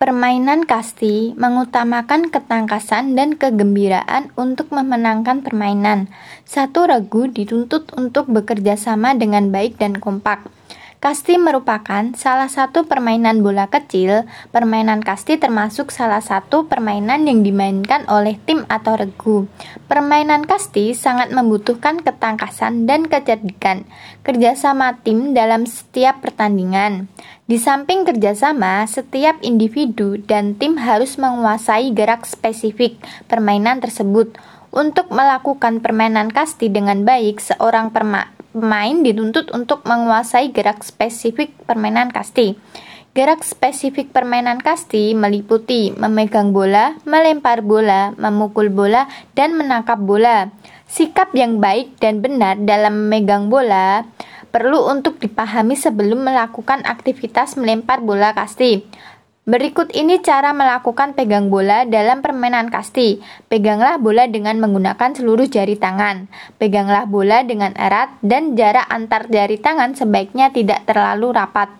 Permainan kasti mengutamakan ketangkasan dan kegembiraan untuk memenangkan permainan. Satu regu dituntut untuk bekerja sama dengan baik dan kompak. Kasti merupakan salah satu permainan bola kecil. Permainan kasti termasuk salah satu permainan yang dimainkan oleh tim atau regu. Permainan kasti sangat membutuhkan ketangkasan dan kecerdikan, kerjasama tim dalam setiap pertandingan. Di samping kerjasama, setiap individu dan tim harus menguasai gerak spesifik permainan tersebut. Untuk melakukan permainan kasti dengan baik, seorang perma pemain dituntut untuk menguasai gerak spesifik permainan kasti. Gerak spesifik permainan kasti meliputi memegang bola, melempar bola, memukul bola, dan menangkap bola. Sikap yang baik dan benar dalam memegang bola perlu untuk dipahami sebelum melakukan aktivitas melempar bola kasti. Berikut ini cara melakukan pegang bola dalam permainan kasti. Peganglah bola dengan menggunakan seluruh jari tangan. Peganglah bola dengan erat dan jarak antar jari tangan sebaiknya tidak terlalu rapat.